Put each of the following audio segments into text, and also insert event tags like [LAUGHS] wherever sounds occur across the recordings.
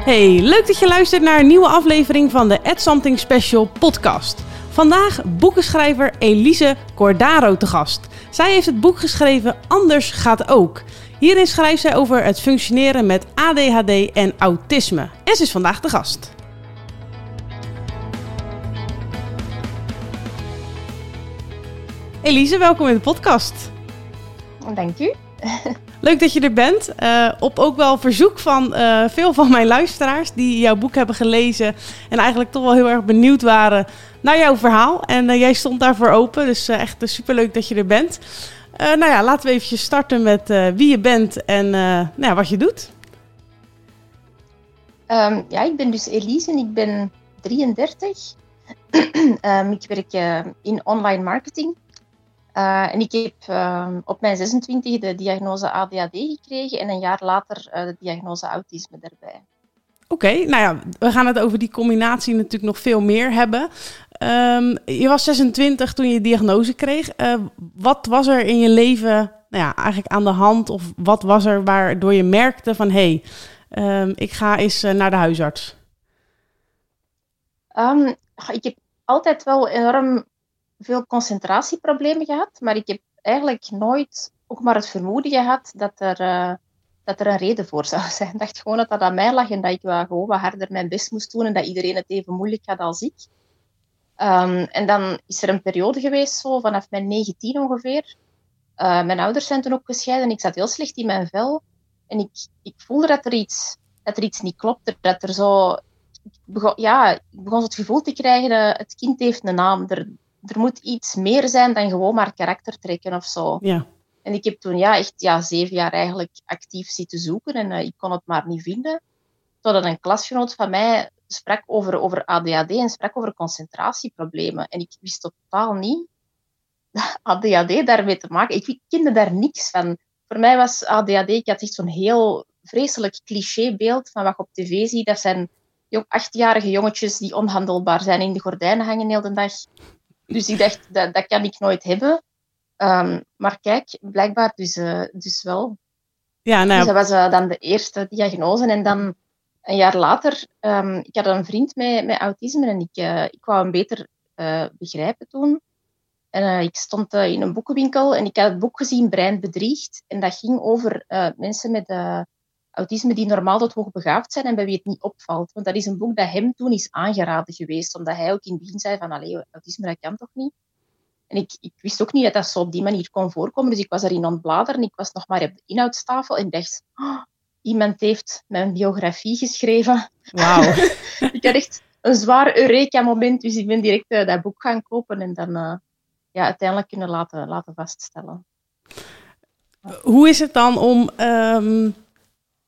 Hey, leuk dat je luistert naar een nieuwe aflevering van de Add Something Special podcast. Vandaag boekenschrijver Elise Cordaro te gast. Zij heeft het boek geschreven Anders gaat ook. Hierin schrijft zij over het functioneren met ADHD en autisme. En ze is vandaag de gast. Elise, welkom in de podcast. Dank u. [LAUGHS] Leuk dat je er bent. Uh, op ook wel verzoek van uh, veel van mijn luisteraars die jouw boek hebben gelezen en eigenlijk toch wel heel erg benieuwd waren naar jouw verhaal. En uh, jij stond daarvoor open, dus echt superleuk dat je er bent. nou ja, laten we even starten met wie je bent en nou ja, wat je doet. Um, ja, ik ben dus Elise en ik ben 33. um, [CLEARS THROAT] ik werk in online marketing. Uh, en ik heb uh, op mijn 26 de diagnose ADHD gekregen en een jaar later uh, de diagnose autisme erbij. Oké, okay, nou ja, we gaan het over die combinatie natuurlijk nog veel meer hebben. Um, je was 26 toen je diagnose kreeg. Eh, wat was er in je leven nou ja, eigenlijk aan de hand? Of wat was er waardoor je merkte van... hé, hey, um, ik ga eens naar de huisarts? Ik heb altijd wel enorm veel concentratieproblemen gehad, maar ik heb eigenlijk nooit ook maar het vermoeden gehad dat er, uh, dat er een reden voor zou [LAUGHS] zijn. Ik dacht gewoon dat dat aan mij lag en dat ik wel gewoon wat harder mijn best moest doen en dat iedereen het even moeilijk had als ik. Um, en dan is er een periode geweest, zo vanaf mijn 19 ongeveer. Uh, mijn ouders zijn toen ook gescheiden. Ik zat heel slecht in mijn vel. En ik, ik voelde dat er, iets, dat er iets niet klopte. Dat er zo... Ik begon, ja, ik begon het gevoel te krijgen dat het kind heeft een naam. Er moet iets meer zijn dan gewoon maar karakter trekken of zo. Ja. En ik heb toen ja, echt ja, zeven jaar eigenlijk actief zitten zoeken en uh, ik kon het maar niet vinden. Totdat een klasgenoot van mij sprak over, over ADHD en sprak over concentratieproblemen. En ik wist totaal niet dat ADHD daarmee te maken. Ik kende daar niks van. Voor mij was ADHD, ik had echt zo'n heel vreselijk clichébeeld van wat je op tv ziet. Dat zijn achtjarige jongetjes die onhandelbaar zijn in de gordijnen hangen de hele dag. Dus ik dacht, dat, dat kan ik nooit hebben. Um, maar kijk, blijkbaar dus, uh, dus wel. Ja, nou... Dus dat was uh, dan de eerste diagnose. En dan een jaar later, um, ik had een vriend met, met autisme en ik, uh, ik wou hem beter begrijpen toen. En ik stond in een boekenwinkel en ik had het boek gezien, Brein bedriegt. En dat ging over mensen met autisme die normaal tot hoogbegaafd zijn en bij wie het niet opvalt. Want dat is een boek dat hem toen is aangeraden geweest, omdat hij ook in het begin zei van, allee, autisme, dat kan toch niet? En ik, ik wist ook niet dat dat zo op die manier kon voorkomen, dus ik was erin ontbladeren. Ik was nog maar op de inhoudstafel en dacht, oh, iemand heeft mijn biografie geschreven. Wauw. [LAUGHS] ik had echt een zwaar Eureka-moment, dus ik ben direct uh, dat boek gaan kopen en dan uh, ja, uiteindelijk kunnen laten, laten vaststellen. Hoe is het dan om um,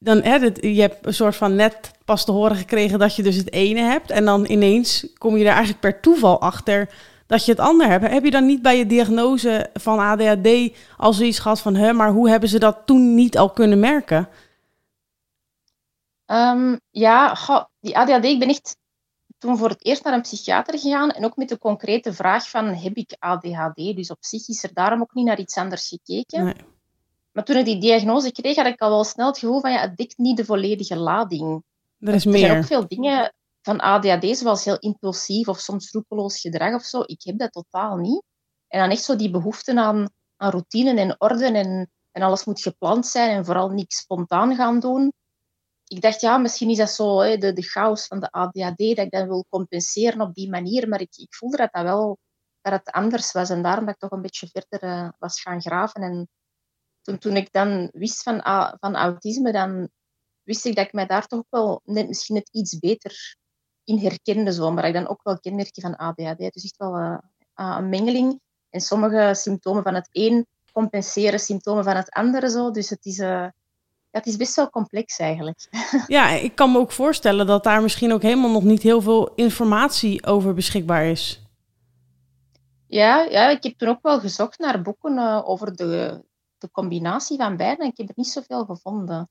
dan, hè, je hebt een soort van net pas te horen gekregen dat je dus het ene hebt. En dan ineens kom je er eigenlijk per toeval achter dat je het ander hebt. Heb je dan niet bij je diagnose van ADHD al zoiets gehad van, hè, maar hoe hebben ze dat toen niet al kunnen merken? Um, ja, die ADHD, ik ben echt toen voor het eerst naar een psychiater gegaan en ook met de concrete vraag van, heb ik ADHD? Dus op zich is er daarom ook niet naar iets anders gekeken. Nee. Maar toen ik die diagnose kreeg, had ik al wel snel het gevoel van ja, het dikt niet de volledige lading. Er is meer. Er zijn ook veel dingen van ADHD, zoals heel impulsief of soms roekeloos gedrag of zo. Ik heb dat totaal niet. En dan echt zo die behoefte aan, aan routine en orde en, en alles moet gepland zijn en vooral niks spontaan gaan doen. Ik dacht, ja, misschien is dat zo hè, de, de chaos van de ADHD, dat ik dat wil compenseren op die manier. Maar ik, ik voelde dat dat wel dat het anders was. En daarom dat ik toch een beetje verder uh, was gaan graven en toen, toen ik dan wist van, van autisme, dan wist ik dat ik mij daar toch wel net misschien het iets beter in herkende. Zo, maar ik dan ook wel kenmerken van ADHD. Dus echt wel uh, een mengeling. En sommige symptomen van het een compenseren symptomen van het andere. Zo. Dus het is, uh, ja, het is best wel complex eigenlijk. [LAUGHS] Ja, ik kan me ook voorstellen dat daar misschien ook helemaal nog niet heel veel informatie over beschikbaar is. Ja, ja ik heb toen ook wel gezocht naar boeken uh, over de, de combinatie van beide. En ik heb er niet zoveel gevonden.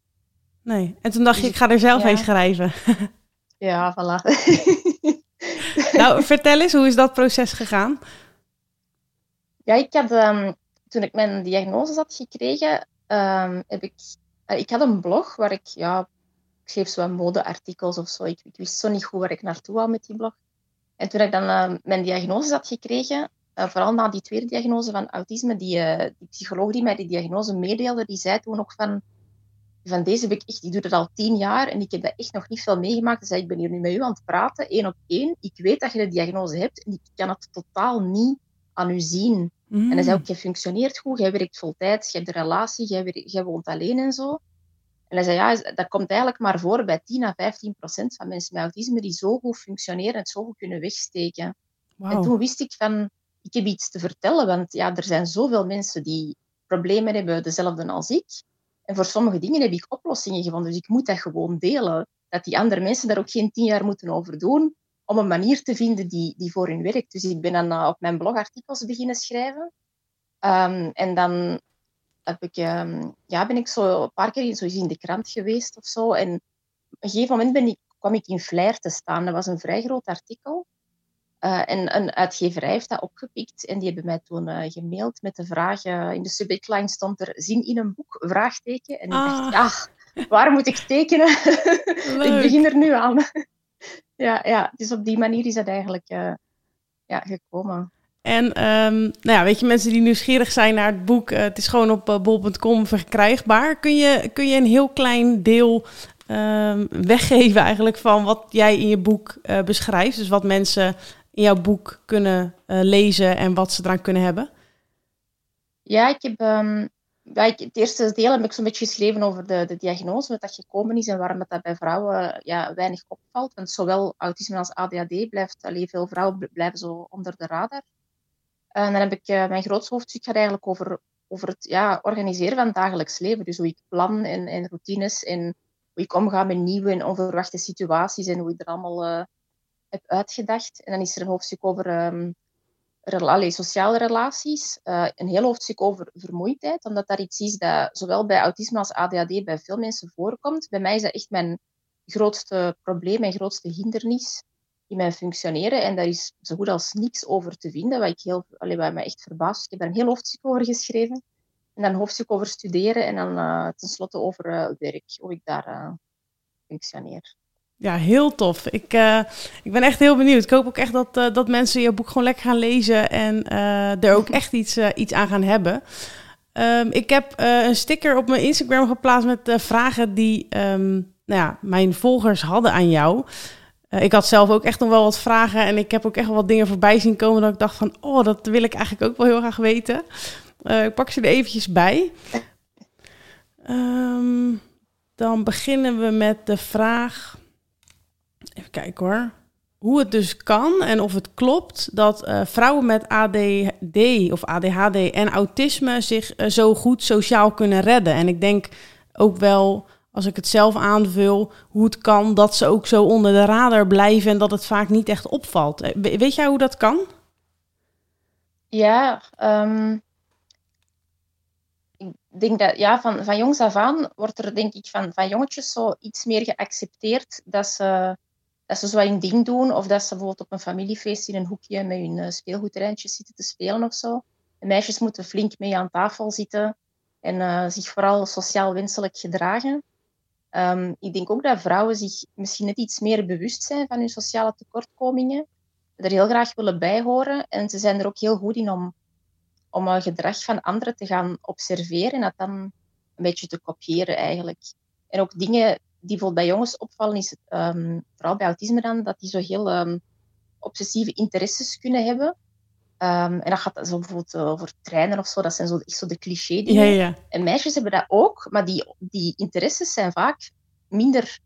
Nee, en toen dacht je, dus ik ga er zelf ja. heen schrijven. [LAUGHS] ja, voilà. [LAUGHS] nou, vertel eens, hoe is dat proces gegaan? Ja, ik had, um, toen ik mijn diagnose had gekregen, um, heb ik, uh, ik had een blog waar ik ja, ik schreef zo modeartikels of zo. Ik, ik, wist zo niet goed waar ik naartoe wou met die blog. En toen ik dan uh, mijn diagnose had gekregen, uh, vooral na die tweede diagnose van autisme, die, uh, die psycholoog die mij die diagnose meedeelde, die zei toen nog van, van deze week echt, die doet het al tien jaar en ik heb dat echt nog niet veel meegemaakt. Hij zei, ik ben hier nu met u aan het praten, één op één. Ik weet dat je de diagnose hebt en ik kan het totaal niet aan u zien. Mm. En hij zei ook, je functioneert goed, jij werkt voltijds, je hebt een relatie, jij, jij woont alleen en zo. En hij zei, ja, dat komt eigenlijk maar voor bij 10 à 15 procent van mensen met autisme die zo goed functioneren en zo goed kunnen wegsteken. Wow. En toen wist ik van, ik heb iets te vertellen, want ja, er zijn zoveel mensen die problemen hebben, dezelfde als ik. En voor sommige dingen heb ik oplossingen gevonden, dus ik moet dat gewoon delen. Dat die andere mensen daar ook geen tien jaar moeten over doen, om een manier te vinden die, die voor hun werkt. Dus ik ben dan uh, op mijn blog artikels beginnen schrijven. Um, en dan heb ik, um, ja, ben ik zo een paar keer zo in de krant geweest of zo. En op een gegeven moment ben ik, kwam ik in Flair te staan. Dat was een vrij groot artikel. Uh, en een uitgeverij heeft dat opgepikt en die hebben mij toen uh, gemaild met de vraag, uh, in de subjectline stond er zin in een boek, vraagteken. En ik dacht, ah. ja, waar moet ik tekenen? [LAUGHS] ik begin er nu aan. [LAUGHS] ja, ja, dus op die manier is dat eigenlijk ja, gekomen. En um, nou ja, weet je, mensen die nieuwsgierig zijn naar het boek, het is gewoon op bol.com verkrijgbaar. Kun je, kun je een heel klein deel um, weggeven eigenlijk van wat jij in je boek beschrijft? Dus wat mensen in jouw boek kunnen uh, lezen en wat ze eraan kunnen hebben? Ja, ik heb um, ik, het eerste deel heb ik zo'n beetje geschreven over de, de diagnose, wat dat gekomen is en waarom dat bij vrouwen ja, weinig opvalt. Want zowel autisme als ADHD blijft, alleen veel vrouwen blijven zo onder de radar. En dan heb ik uh, mijn grootste hoofdstuk gaat eigenlijk over, over het ja, organiseren van het dagelijks leven. Dus hoe ik plan en, en routines en hoe ik omga met nieuwe en onverwachte situaties en hoe ik er allemaal uh, heb uitgedacht. En dan is er een hoofdstuk over um, sociale relaties. Uh, een heel hoofdstuk over vermoeidheid, omdat dat iets is dat zowel bij autisme als ADHD bij veel mensen voorkomt. Bij mij is dat echt mijn grootste probleem, mijn grootste hindernis in mijn functioneren. En daar is zo goed als niks over te vinden, wat, ik heel, allee, wat mij echt verbaast. Ik heb daar een heel hoofdstuk over geschreven. En dan een hoofdstuk over studeren en dan uh, tenslotte over uh, werk, hoe ik daar functioneer. Ja, heel tof. Ik, uh, ik ben echt heel benieuwd. Ik hoop ook echt dat, uh, dat mensen je boek gewoon lekker gaan lezen en uh, er ook [LAUGHS] echt iets, iets aan gaan hebben. Um, ik heb een sticker op mijn Instagram geplaatst met vragen die um, nou ja, mijn volgers hadden aan jou. ik had zelf ook echt nog wel wat vragen en ik heb ook echt wel wat dingen voorbij zien komen dat ik dacht van, oh, dat wil ik eigenlijk ook wel heel graag weten. ik pak ze er eventjes bij. Um, dan beginnen we met de vraag. Kijken hoor. Hoe het dus kan en of het klopt dat uh, vrouwen met ADD of ADHD en autisme zich uh, zo goed sociaal kunnen redden. En ik denk ook wel, als ik het zelf aanvul, hoe het kan dat ze ook zo onder de radar blijven en dat het vaak niet echt opvalt. Eh, weet jij hoe dat kan? Ja, um, ik denk dat ja, van, van jongs af aan wordt er denk ik van, van jongetjes zo iets meer geaccepteerd dat ze dat ze zo een ding doen. Of dat ze bijvoorbeeld op een familiefeest in een hoekje met hun uh, speelgoedterreintjes zitten te spelen of zo. De meisjes moeten flink mee aan tafel zitten en uh, zich vooral sociaal wenselijk gedragen. Um, ik denk ook dat vrouwen zich misschien net iets meer bewust zijn van hun sociale tekortkomingen. Er heel graag willen bijhoren. En ze zijn er ook heel goed in om, om uh, gedrag van anderen te gaan observeren en dat dan een beetje te kopiëren eigenlijk. En ook dingen die bijvoorbeeld bij jongens opvallen, is um, vooral bij autisme dan, dat die zo heel um, obsessieve interesses kunnen hebben. Um, en dat gaat zo bijvoorbeeld eh, over trainen of zo, dat zijn zo, echt zo de cliché dingen. Ja, ja. En meisjes hebben dat ook, maar die, die interesses zijn vaak minder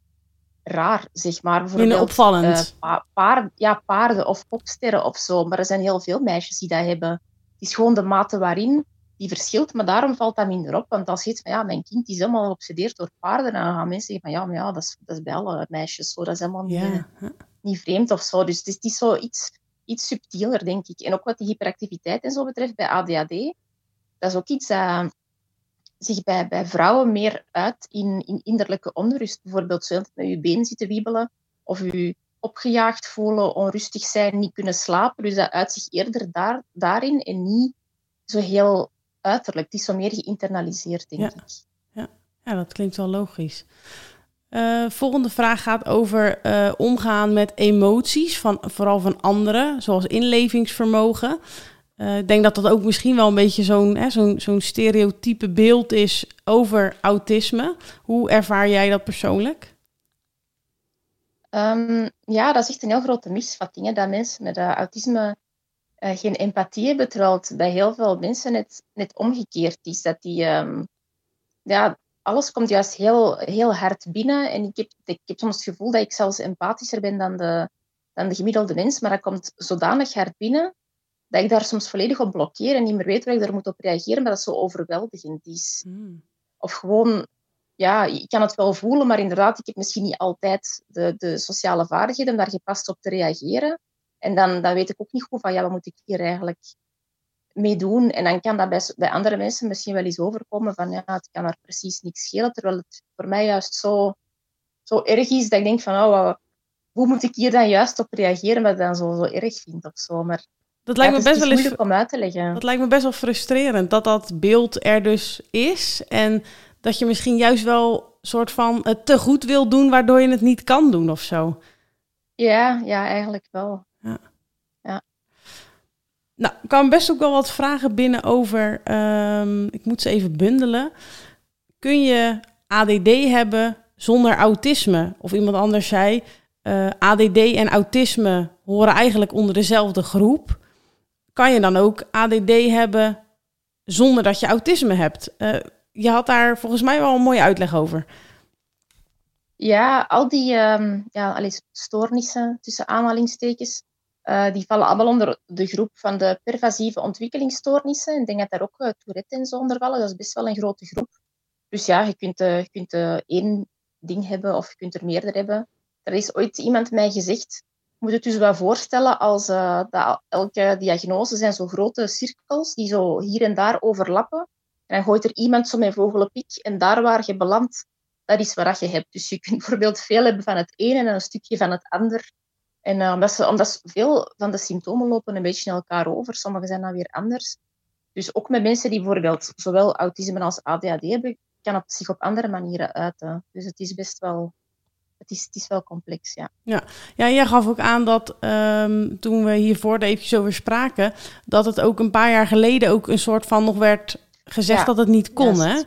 raar, zeg maar. Minder opvallend. Uh, paard, ja, paarden of popsterren of zo. Maar er zijn heel veel meisjes die dat hebben. Het is gewoon de mate waarin die verschilt, maar daarom valt dat minder op. Want als je zegt van ja, mijn kind is helemaal geobsedeerd door paarden, dan gaan mensen zeggen van ja, maar ja, dat is, dat is bij alle meisjes zo. Dat is helemaal niet, ja. niet vreemd of zo. Dus het is, zo iets, iets subtieler, denk ik. En ook wat die hyperactiviteit en zo betreft bij ADHD, dat is ook iets dat zich bij, bij vrouwen meer uit in, in innerlijke onrust. Bijvoorbeeld zo met je been zitten wiebelen of je opgejaagd voelen, onrustig zijn, niet kunnen slapen. Dus dat uit zich eerder daar, daarin en niet zo heel uiterlijk. Het is zo meer geïnternaliseerd, denk ja. ik. Ja. ja, dat klinkt wel logisch. Uh, volgende vraag gaat over uh, omgaan met emoties, van, vooral van anderen, zoals inlevingsvermogen. Uh, ik denk dat dat ook misschien wel een beetje zo'n zo'n zo'n stereotype beeld is over autisme. Hoe ervaar jij dat persoonlijk? Um, ja, dat is echt een heel grote misvatting. Hè, dat mensen met autisme geen empathie hebben, terwijl het bij heel veel mensen net, net omgekeerd is. Dat die, um, ja, alles komt juist heel, heel hard binnen. En ik heb, ik heb soms het gevoel dat ik zelfs empathischer ben dan de, dan de gemiddelde mens. Maar dat komt zodanig hard binnen dat ik daar soms volledig op blokkeer en niet meer weet waar ik daar moet op reageren, maar dat zo overweldigend is. Hmm. Of gewoon, ja, ik kan het wel voelen, maar inderdaad, ik heb misschien niet altijd de, de sociale vaardigheden om daar gepast op te reageren. En dan, dan weet ik ook niet goed van, ja, wat moet ik hier eigenlijk meedoen. En dan kan dat bij, bij andere mensen misschien wel eens overkomen van ja, het kan er precies niks schelen. Terwijl het voor mij juist zo, zo erg is dat ik denk van oh, hoe moet ik hier dan juist op reageren wat ik dan zo, zo erg vind of zo. Maar dat lijkt me best wel eens om uit te leggen. Dat lijkt me best wel frustrerend dat dat beeld er dus is. En dat je misschien juist wel soort van het te goed wil doen, waardoor je het niet kan doen of zo. Ja, ja, eigenlijk wel. Nou, er kwamen best ook wel wat vragen binnen over. Um, ik moet ze even bundelen. Kun je ADD hebben zonder autisme? Of iemand anders zei: eh, ADD en autisme horen eigenlijk onder dezelfde groep. Kan je dan ook ADD hebben zonder dat je autisme hebt? Uh, je had daar volgens mij wel een mooie uitleg over. Ja, al die um, ja, stoornissen tussen aanhalingstekens uh, die vallen allemaal onder de groep van de pervasieve ontwikkelingsstoornissen. Ik denk dat daar ook uh, Tourette en zo onder vallen. Dat is best wel een grote groep. Dus ja, je kunt, uh, je kunt één ding hebben of je kunt er meerdere hebben. Er is ooit iemand mij gezegd, je moet het dus wel voorstellen als dat elke diagnose zijn zo grote cirkels die zo hier en daar overlappen. En dan gooit er iemand zo met vogelenpiek en daar waar je belandt, dat is wat je hebt. Dus je kunt [LAUGHS] bijvoorbeeld veel hebben van het ene en een stukje van het ander. En uh, omdat, ze, omdat veel van de symptomen lopen een beetje in elkaar over. Sommige zijn dan weer anders. Dus ook met mensen die bijvoorbeeld zowel autisme als ADHD hebben, kan het zich op andere manieren uiten. Dus het is best wel, het is, het is wel complex, ja. Ja, ja jij gaf ook aan dat um, toen we hiervoor even over spraken, dat het ook een paar jaar geleden ook een soort van nog werd gezegd dat het niet kon, hè?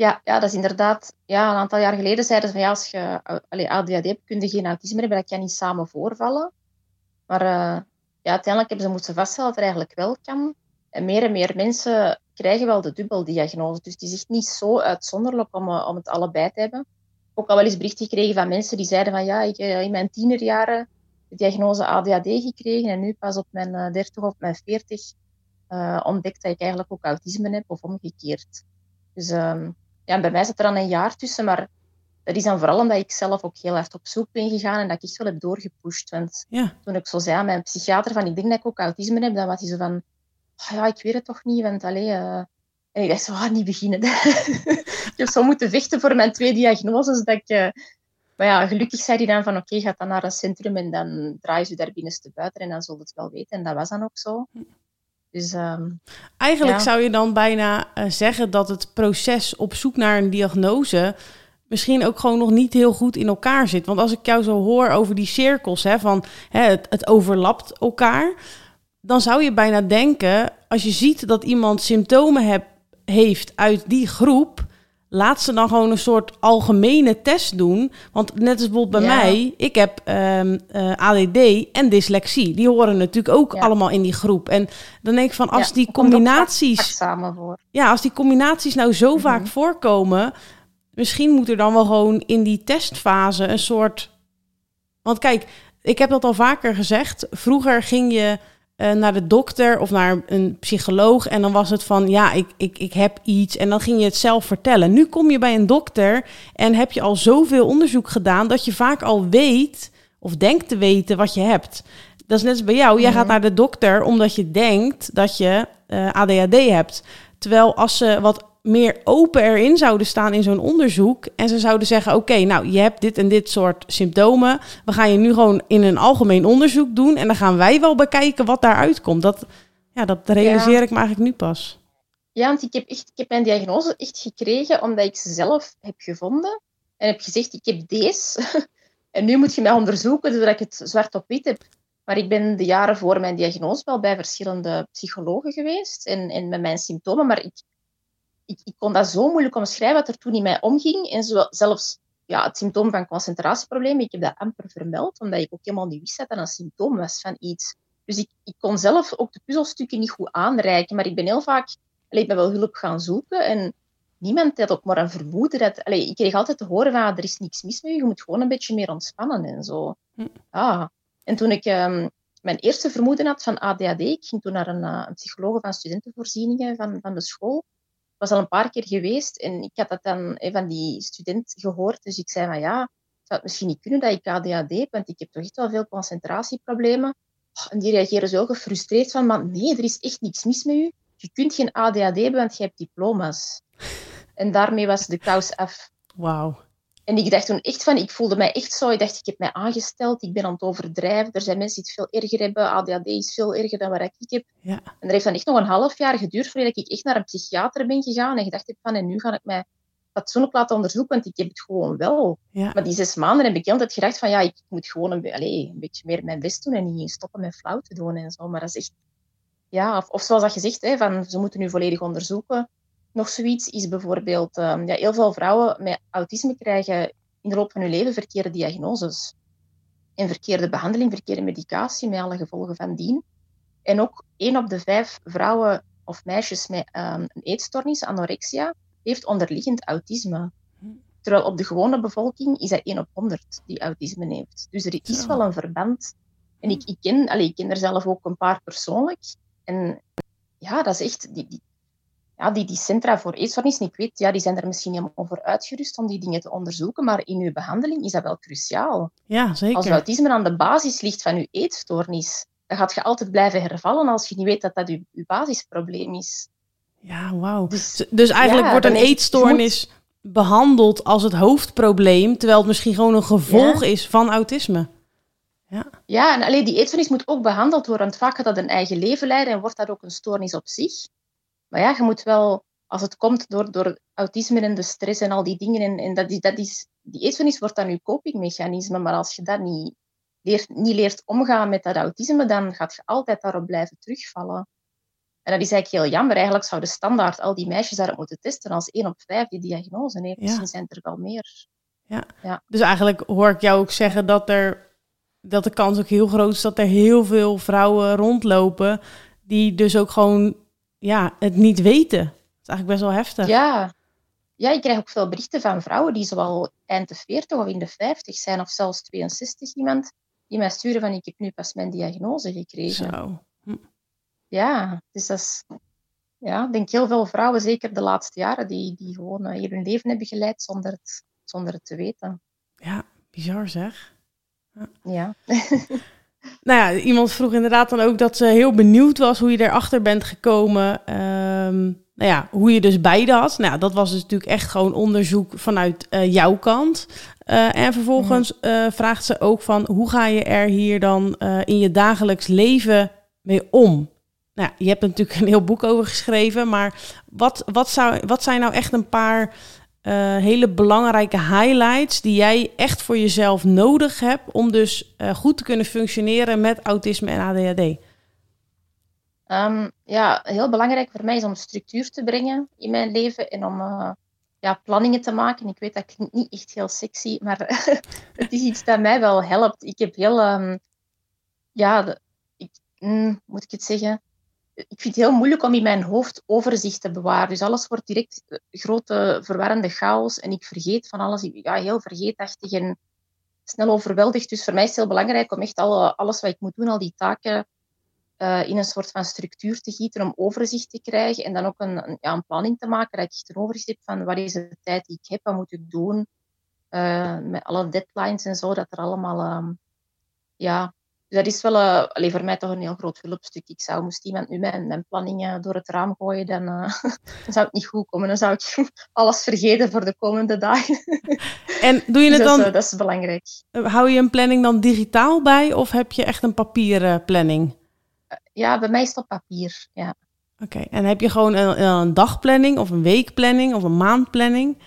Ja, ja, dat is inderdaad... Ja, een aantal jaar geleden zeiden ze van ja, als je allee, ADHD hebt, kun je geen autisme hebben. Dat kan niet samen voorvallen. Maar uh, ja, uiteindelijk hebben ze moeten vaststellen dat het eigenlijk wel kan. En meer en meer mensen krijgen wel de dubbeldiagnose. Dus het is niet zo uitzonderlijk om, uh, om het allebei te hebben. Ook al wel eens bericht gekregen van mensen die zeiden van ja, ik heb in mijn tienerjaren de diagnose ADHD gekregen en nu pas op mijn uh, 30 of mijn 40 uh, ontdekt dat ik eigenlijk ook autisme heb of omgekeerd. Dus um, ja, bij mij zit er dan een jaar tussen, maar dat is dan vooral omdat ik zelf ook heel hard op zoek ben gegaan en dat ik echt wel heb doorgepusht. Want ja. toen ik zo zei aan mijn psychiater van ik denk dat ik ook autisme heb, dan was hij zo van, oh ja, ik weet het toch niet, want allee... Uh... En ik dacht zo, ah, niet beginnen. [LAUGHS] ik heb zo moeten vechten voor mijn twee diagnoses, dat ik... Uh... Maar ja, gelukkig zei hij dan van, oké, okay, ga dan naar een centrum en dan draai je daar binnenste buiten en dan zult het wel weten. En dat was dan ook zo. Dus, um, Eigenlijk zou je dan bijna uh, zeggen dat het proces op zoek naar een diagnose misschien ook gewoon nog niet heel goed in elkaar zit. Want als ik jou zo hoor over die cirkels, hè, van hè, het, het overlapt elkaar, dan zou je bijna denken, als je ziet dat iemand symptomen heb, heeft uit die groep, laat ze dan gewoon een soort algemene test doen. Want net als bijvoorbeeld bij mij, ik heb um, uh, ADD en dyslexie. Die horen natuurlijk ook allemaal in die groep. En dan denk ik van, als die combinaties... Samen voor. Ja, als die combinaties nou zo mhm. vaak voorkomen... misschien moet er dan wel gewoon in die testfase een soort... Want kijk, ik heb dat al vaker gezegd. Vroeger ging je uh, naar de dokter of naar een psycholoog. En dan was het van, ja, ik, ik, ik heb iets. En dan ging je het zelf vertellen. Nu kom je bij een dokter en heb je al zoveel onderzoek gedaan... dat je vaak al weet of denkt te weten wat je hebt. Dat is net als bij jou. Jij gaat mhm. naar de dokter omdat je denkt dat je uh, eh, ADHD hebt. Terwijl als ze wat meer open erin zouden staan in zo'n onderzoek. En ze zouden zeggen: Oké, nou, je hebt dit en dit soort symptomen. We gaan je nu gewoon in een algemeen onderzoek doen. En dan gaan wij wel bekijken wat daaruit komt. Dat, ja, dat realiseer ik me eigenlijk nu pas. Ja, want ik heb, echt, ik heb mijn diagnose echt gekregen omdat ik ze zelf heb gevonden. en heb gezegd, ik heb deze. [LAUGHS] en nu moet je mij onderzoeken, zodat ik het zwart op wit heb. Maar ik ben de jaren voor mijn diagnose wel bij verschillende psychologen geweest en, en met mijn symptomen. Maar ik, ik, ik kon dat zo moeilijk omschrijven wat er toen in mij omging. En zo, zelfs ja, het symptoom van concentratieproblemen, ik heb dat amper vermeld, omdat ik ook helemaal niet wist dat dat een symptoom was van iets. Dus ik, ik kon zelf ook de puzzelstukken niet goed aanreiken, maar ik ben heel vaak, allee, ik ben wel hulp gaan zoeken en niemand had ook maar een vermoeden dat... Allee, ik kreeg altijd te horen van, er is niks mis met je, je moet gewoon een beetje meer ontspannen en zo. Hm. Ah. En toen ik um, mijn eerste vermoeden had van ADHD, ik ging toen naar een, uh, een psycholoog van studentenvoorzieningen van, van de school, was al een paar keer geweest en ik had dat dan van die student gehoord. Dus ik zei van ja, zou het misschien niet kunnen dat ik ADHD heb, want ik heb toch echt wel veel concentratieproblemen. Oh, en die reageren zo gefrustreerd van, maar nee, er is echt niks mis met u. Je kunt geen ADHD hebben, want je hebt diploma's. En daarmee was de kous af. En ik dacht toen echt van, ik voelde mij echt zo. Ik dacht, ik heb mij aangesteld, ik ben aan het overdrijven. Er zijn mensen die het veel erger hebben. ADHD is veel erger dan wat ik heb. Ja. En er heeft dan echt nog een half jaar geduurd voordat ik echt naar een psychiater ben gegaan en gedacht heb van, en nu ga ik mij fatsoenlijk laten onderzoeken, want ik heb het gewoon wel. Ja. Maar die zes maanden heb ik altijd gedacht van, ja, ik moet gewoon een, allez, een beetje meer mijn best doen en niet stoppen met flauw te doen en zo. Maar dat is echt, ja, of, of zoals dat gezegd, hè, van, ze moeten nu volledig onderzoeken. Nog zoiets is bijvoorbeeld, um, ja, heel veel vrouwen met autisme krijgen in de loop van hun leven verkeerde diagnoses. En verkeerde behandeling, verkeerde medicatie, met alle gevolgen van dien. En ook één op de vijf vrouwen of meisjes met um, een eetstoornis, anorexia, heeft onderliggend autisme. Terwijl op de gewone bevolking is dat 1 op 100 die autisme heeft. Dus er is wel een verband. En ik, ik, ken, allez, ik ken er zelf ook een paar persoonlijk. En ja, dat is echt, die, die, ja, die, die centra voor eetstoornissen, ik weet, ja, die zijn er misschien helemaal voor uitgerust om die dingen te onderzoeken, maar in uw behandeling is dat wel cruciaal. Ja, zeker. Als autisme aan de basis ligt van uw eetstoornis, dan gaat je altijd blijven hervallen als je niet weet dat dat uw, uw basisprobleem is. Ja, wauw. Dus, dus eigenlijk wordt een eetstoornis behandeld als het hoofdprobleem, terwijl het misschien gewoon een gevolg is van autisme. Ja, ja en alleen die eetstoornis moet ook behandeld worden, want vaak gaat dat een eigen leven leiden en wordt dat ook een stoornis op zich. Maar ja, je moet wel, als het komt door, door autisme en de stress en al die dingen, en, en dat is, dat is, die eetstoornis wordt dan je copingmechanisme, maar als je dat niet leert, niet leert omgaan met dat autisme, dan gaat je altijd daarop blijven terugvallen. En dat is eigenlijk heel jammer. Eigenlijk zouden standaard al die meisjes daarop moeten testen als één op vijf die diagnose heeft. Ja. Misschien zijn er wel meer. Ja. ja. Dus eigenlijk hoor ik jou ook zeggen dat er dat de kans ook heel groot is dat er heel veel vrouwen rondlopen die dus ook gewoon ja, het niet weten. Dat is eigenlijk best wel heftig. Ja. ja, ik krijg ook veel berichten van vrouwen die zowel eind de 40 of in de 50 zijn, of zelfs 62 iemand, die mij sturen van ik heb nu pas mijn diagnose gekregen. Zo. Hm. Ja, dus dat is, ja, ik denk heel veel vrouwen, zeker de laatste jaren, die, die gewoon uh, hier hun leven hebben geleid zonder het, zonder het te weten. Ja, bizar zeg. Ja. ja. [LAUGHS] Nou ja, iemand vroeg inderdaad dan ook dat ze heel benieuwd was hoe je erachter bent gekomen. Um, nou ja, hoe je dus beide had. Nou, dat was dus natuurlijk echt gewoon onderzoek vanuit uh, jouw kant. Uh, en vervolgens uh, vraagt ze ook van hoe ga je er hier dan in je dagelijks leven mee om? Nou, je hebt er natuurlijk een heel boek over geschreven, maar wat, wat, zou, wat zijn nou echt een paar uh, hele belangrijke highlights die jij echt voor jezelf nodig hebt om dus uh, goed te kunnen functioneren met autisme en ADHD? Um, ja, heel belangrijk voor mij is om structuur te brengen in mijn leven en om uh, ja, planningen te maken. Ik weet dat klinkt niet echt heel sexy, maar [LAUGHS] het is iets dat mij wel helpt. Ik heb heel, um, ja, ik, mm, moet ik het zeggen? Ik vind het heel moeilijk om in mijn hoofd overzicht te bewaren. Dus alles wordt direct eh, grote verwarrende chaos en ik vergeet van alles. Ja, heel vergeetachtig en snel overweldigd. Dus voor mij is het heel belangrijk om echt alle, alles wat ik moet doen, al die taken, uh, in een soort van structuur te gieten om overzicht te krijgen en dan ook een, ja, een planning te maken, dat ik echt een overzicht heb van wat is de tijd die ik heb, wat moet ik doen, met alle deadlines en zo, dat er allemaal um, ja, dat is wel uh, allee, voor mij toch een heel groot hulpstuk. Ik zou, moest iemand nu mijn, mijn planningen door het raam gooien, dan, uh, [LAUGHS] dan zou het niet goed komen. Dan zou ik [LAUGHS] alles vergeten voor de komende dagen. [LAUGHS] En doe je het dus dan... Dat is, dat is belangrijk. Hou je een planning dan digitaal bij of heb je echt een papieren planning? Ja, bij mij is het op papier, ja. Oké, okay. en heb je gewoon een, een, dagplanning of een weekplanning of een maandplanning?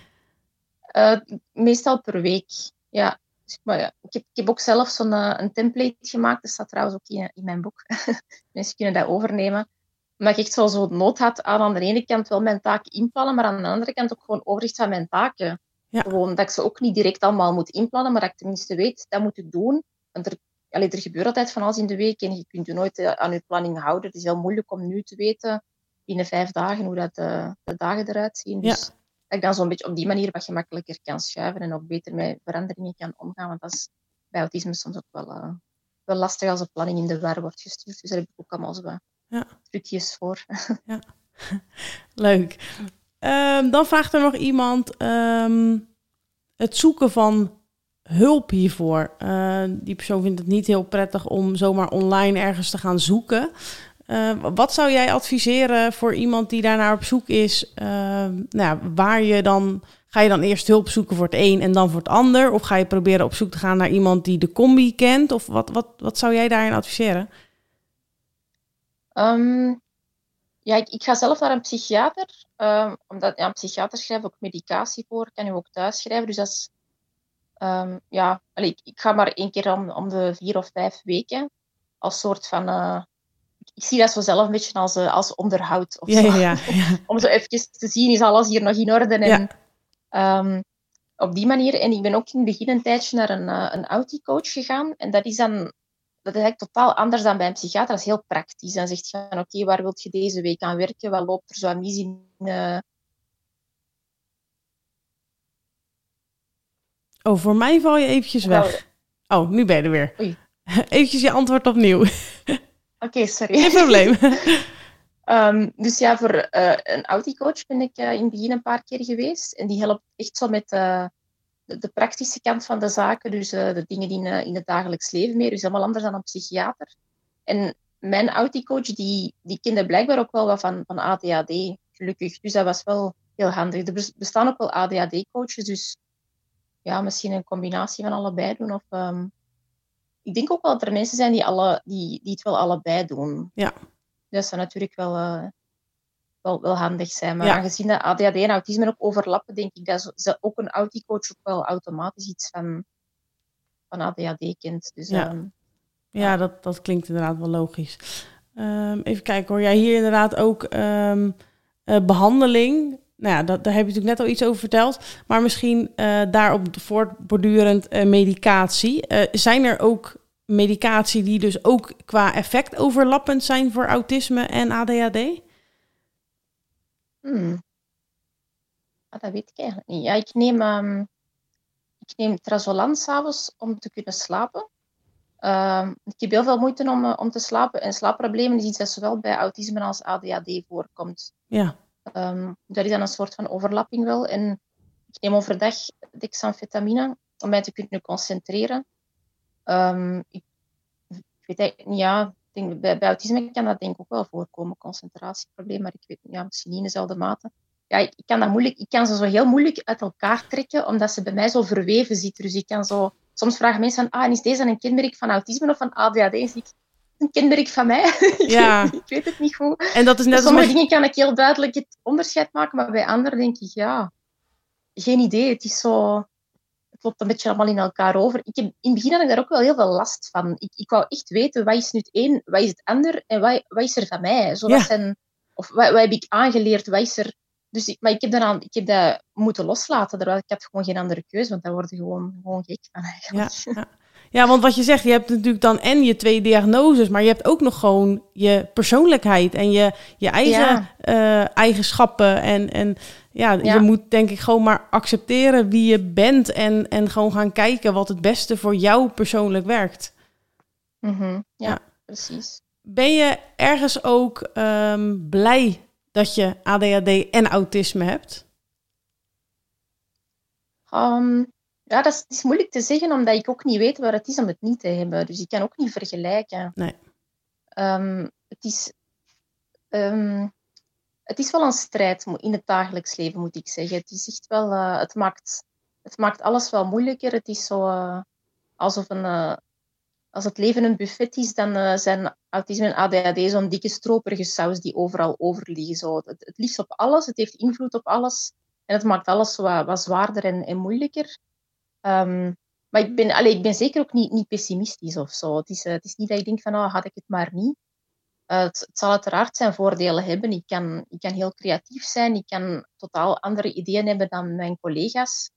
Meestal per week. Ja. Maar ja, ik, heb, ik heb ook zelf zo'n uh, een template gemaakt. Dat staat trouwens ook in, in mijn boek. [LAUGHS] Mensen kunnen dat overnemen. Omdat ik echt zo, zo nood had aan aan de ene kant wel mijn taken inplannen, maar aan de andere kant ook gewoon overzicht van mijn taken. Ja. Gewoon dat ik ze ook niet direct allemaal moet inplannen, maar dat ik tenminste weet, dat moet ik doen. Want er, allee, er gebeurt altijd van alles in de week en je kunt je nooit aan je planning houden. Het is heel moeilijk om nu te weten, binnen vijf dagen, hoe dat de, de dagen eruit zien. Dus dat ik dan zo'n beetje op die manier wat gemakkelijker kan schuiven en ook beter met veranderingen kan omgaan. Want dat is bij autisme soms ook wel, uh, wel lastig als de planning in de war wordt gestuurd. Dus daar heb ik ook allemaal zo wat ja. trucjes voor. [LAUGHS] ja. [LAUGHS] Leuk. Um, dan vraagt er nog iemand um, het zoeken van hulp hiervoor. Uh, die persoon vindt het niet heel prettig om zomaar online ergens te gaan zoeken. Uh, wat zou jij adviseren voor iemand die daarnaar op zoek is? Uh, nou, waar je dan ga je dan eerst hulp zoeken voor het een en dan voor het ander? Of ga je proberen op zoek te gaan naar iemand die de combi kent? Of wat, wat, wat zou jij daarin adviseren? Um, ja, ik, ga zelf naar een psychiater. Um, omdat ja, een psychiater schrijft ook medicatie voor, kan je ook thuis schrijven. Dus dat is, um, ja, ik, ga maar één keer om, om, de vier of vijf weken. Als soort van. Uh, ik zie dat zo zelf een beetje als, uh, als onderhoud. Of ja, zo. Ja, ja, [LAUGHS] om zo even te zien, is alles hier nog in orde? En, um, op die manier. En ik ben ook in het begin een tijdje naar een, uh, een Audi-coach gegaan. En dat is dan dat is eigenlijk totaal anders dan bij een psychiater. Dat is heel praktisch. Dan zegt je van, oké, waar wilt je deze week aan werken? Wat loopt er zo aan mis in... Uh... Oh, voor mij val je eventjes weg. Oh, nu ben je er weer. Oei. [LAUGHS] Eventjes je antwoord opnieuw. [LAUGHS] Oké, okay, sorry. Geen probleem. um, [LAUGHS] dus ja, voor uh, een Audi-coach ben ik uh, in het begin een paar keer geweest. En die helpt echt zo met de, de, praktische kant van de zaken, dus de dingen die in, in, het dagelijks leven meer, dus helemaal anders dan een psychiater. En mijn auticoach, die, die kende blijkbaar ook wel wat van, van ADHD, gelukkig. Dus dat was wel heel handig. Er bestaan ook wel ADHD-coaches, dus ja, misschien een combinatie van allebei doen. Of, um, ik denk ook wel dat er mensen zijn die, alle, die, die het wel allebei doen. Ja. Dat zou natuurlijk wel, uh, wel, wel handig zijn. Maar aangezien dat ADHD en autisme ook overlappen, denk ik dat ze, ook een auticoach ook wel automatisch iets van, van ADHD kent. Dus, ja, um, ja, Dat, dat klinkt inderdaad wel logisch. Um, even kijken hoor. Jij hier inderdaad ook um, uh, behandeling. Nou ja, dat, daar heb je natuurlijk net al iets over verteld. Maar misschien uh, daarop voortbordurend uh, medicatie. zijn er ook medicatie die dus ook qua effect overlappend zijn voor autisme en ADHD? Hmm. Ah, dat weet ik eigenlijk niet. Ja, ik neem, um, ik neem trazolan s'avonds om te kunnen slapen. Um, ik heb heel veel moeite om, om te slapen. En slaapproblemen is iets dat zowel bij autisme als ADHD voorkomt. Ja. Um, dat is dan een soort van overlapping wel. En ik neem overdag dexamfetamine om mij te kunnen concentreren. ik, ik weet eigenlijk niet, ja, denk, bij, autisme kan dat denk ik ook wel voorkomen, concentratieprobleem, maar ik weet ja, misschien niet in dezelfde mate. Ja, ik, kan dat moeilijk, ik kan ze zo heel moeilijk uit elkaar trekken, omdat ze bij mij zo verweven zitten. Dus ik kan zo... Soms vragen mensen van, ah, is deze een kenmerk van autisme of van ADHD? Een kenmerk van mij. [LAUGHS] Ja. ik, weet, het niet goed. En dat is net sommige dingen kan ik heel duidelijk het onderscheid maken, maar bij anderen denk ik, ja, geen idee. Het is zo loopt een beetje allemaal in elkaar over. Ik heb, in het begin had ik daar ook wel heel veel last van. Ik, ik wou echt weten, wat is nu het een, wat is het ander en wat, wat is er van mij? Zo, zijn, of wat, wat, heb ik aangeleerd, wat is er... Dus ik, maar ik heb, daaraan, ik heb dat moeten loslaten, terwijl ik had gewoon geen andere keuze, want daar word je gewoon, gewoon gek van eigenlijk. Ja, ja. [LAUGHS] Ja, want wat je zegt, je hebt natuurlijk dan en je twee diagnoses, maar je hebt ook nog gewoon je persoonlijkheid en je, je eigen uh, eigenschappen. En, en ja, je moet denk ik gewoon maar accepteren wie je bent en, en gewoon gaan kijken wat het beste voor jou persoonlijk werkt. Mm -hmm. ja, precies. Ben je ergens ook um, blij dat je ADHD en autisme hebt? Um, ja, dat is, is, moeilijk te zeggen, omdat ik ook niet weet waar het is om het niet te hebben. Dus ik kan ook niet vergelijken. Nee. Um, het, is, um, het is wel een strijd in het dagelijks leven, moet ik zeggen. Het, is echt wel, uh, het, maakt, het maakt alles wel moeilijker. Het is zo uh, alsof een, uh, als het leven een buffet is, dan zijn autisme en ADHD zo'n dikke stroperige saus die overal over liggen. Zo. Het, het liefst op alles, het heeft invloed op alles. En het maakt alles wat, wat zwaarder en, en moeilijker. Ehm, maar ik ben, allez, ik ben zeker ook niet, niet pessimistisch of zo. Het is, het is niet dat ik denk van, oh, had ik het maar niet. het, het, zal uiteraard zijn voordelen hebben. Ik kan, ik kan heel creatief zijn. Ik kan totaal andere ideeën hebben dan mijn collega's.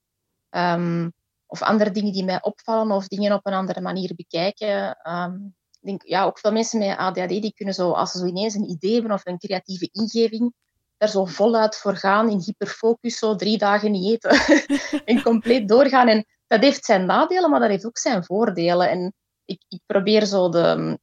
Um, of andere dingen die mij opvallen of dingen op een andere manier bekijken. Um, ik denk, ja, ook veel mensen met ADHD die kunnen zo, als ze zo ineens een idee hebben of een creatieve ingeving, daar zo voluit voor gaan, in hyperfocus, zo drie dagen niet eten [LAUGHS] en compleet doorgaan. En dat heeft zijn nadelen, maar dat heeft ook zijn voordelen. En ik, ik probeer zo de...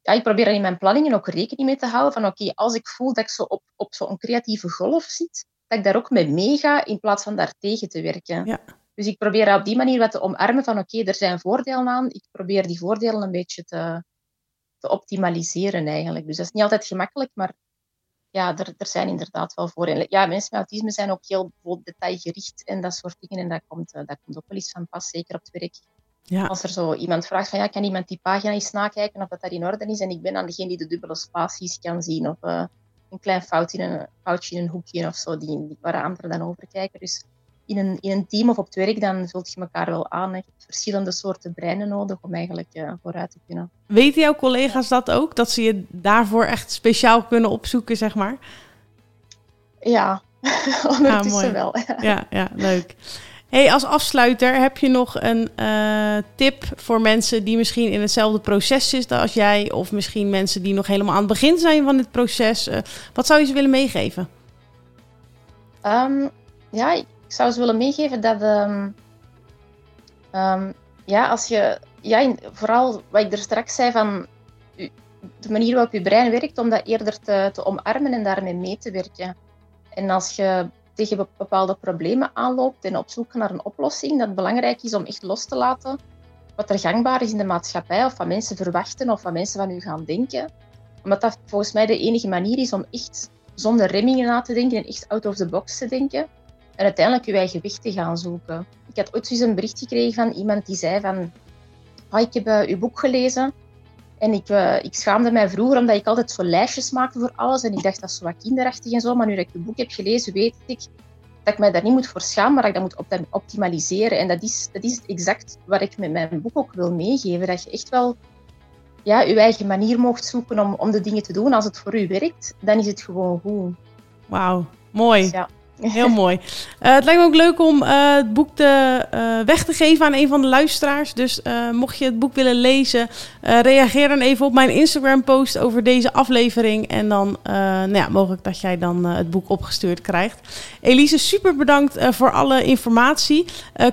Ja, ik probeer in mijn planningen ook rekening mee te houden van oké, als ik voel dat ik zo op, op zo'n creatieve golf zit, dat ik daar ook mee meega in plaats van daar tegen te werken. Ja. Dus ik probeer op die manier wat te omarmen van oké, er zijn voordelen aan. Ik probeer die voordelen een beetje te, te optimaliseren eigenlijk. Dus dat is niet altijd gemakkelijk, maar ja, er, er zijn inderdaad wel voordelen. Ja, mensen met autisme zijn ook heel detailgericht en dat soort dingen. En dat komt, eh, dat komt ook wel eens van pas, zeker op het werk. Ja. Als er zo iemand vraagt van ja, kan iemand die pagina eens nakijken of dat, dat in orde is? En ik ben dan degene die de dubbele spaties kan zien of uh, een klein foutje in een, foutje in een hoekje of zo, die, die, waar anderen dan over kijken. Dus in een, in een team of op het werk, dan vult je elkaar wel aan. Je hebt verschillende soorten breinen nodig om eigenlijk uh, vooruit te kunnen. Weten jouw collega's dat ook? Dat ze je daarvoor echt speciaal kunnen opzoeken, zeg maar? Ja, [LAUGHS] ondertussen ah, wel. Ja. ja, leuk. Hey, als afsluiter, heb je nog een uh, tip voor mensen die misschien in hetzelfde proces zitten als jij, of misschien mensen die nog helemaal aan het begin zijn van dit proces? Uh, wat zou je ze willen meegeven? Um, ja, ik zou ze willen meegeven dat um, um, ja, als je, ja, vooral wat ik er straks zei van de manier waarop je brein werkt, om dat eerder te, te omarmen en daarmee mee te werken. En als je tegen bepaalde problemen aanloopt en op zoek naar een oplossing, dat het belangrijk is om echt los te laten wat er gangbaar is in de maatschappij, of wat mensen verwachten, of wat mensen van u gaan denken. Omdat dat volgens mij de enige manier is om echt zonder remmingen na te denken en echt out of the box te denken en uiteindelijk je eigen weg te gaan zoeken. Ik had ooit eens een bericht gekregen van iemand die zei van ah, ik heb uh, uw boek gelezen en ik, uh, ik schaamde mij vroeger omdat ik altijd zo lijstjes maakte voor alles en ik dacht dat is zo wat kinderachtig en zo, maar nu dat ik uw boek heb gelezen weet ik dat ik mij daar niet moet voor schamen, maar dat ik dat moet optimaliseren. En dat is, dat is exact wat ik met mijn boek ook wil meegeven. Dat je echt wel ja, je eigen manier mocht zoeken om, om de dingen te doen. Als het voor u werkt, dan is het gewoon goed. Wauw, mooi. Dus ja. [LAUGHS] Heel mooi. Uh, het lijkt me ook leuk om uh, het boek te, uh, weg te geven aan een van de luisteraars. Dus mocht je het boek willen lezen, reageer dan even op mijn Instagram-post over deze aflevering. En dan nou ja, mogelijk dat jij dan het boek opgestuurd krijgt. Elise, super bedankt voor alle informatie.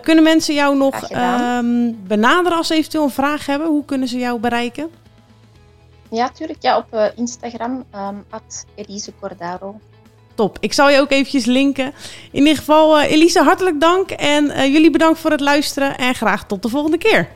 kunnen mensen jou nog ehm, benaderen als ze eventueel een vraag hebben? Hoe kunnen ze jou bereiken? Ja, tuurlijk. Ja, op Instagram, um, Elise Cordaro. Top. Ik zal je ook eventjes linken. In ieder geval, uh, Elise, hartelijk dank. En uh, jullie bedankt voor het luisteren. En graag tot de volgende keer.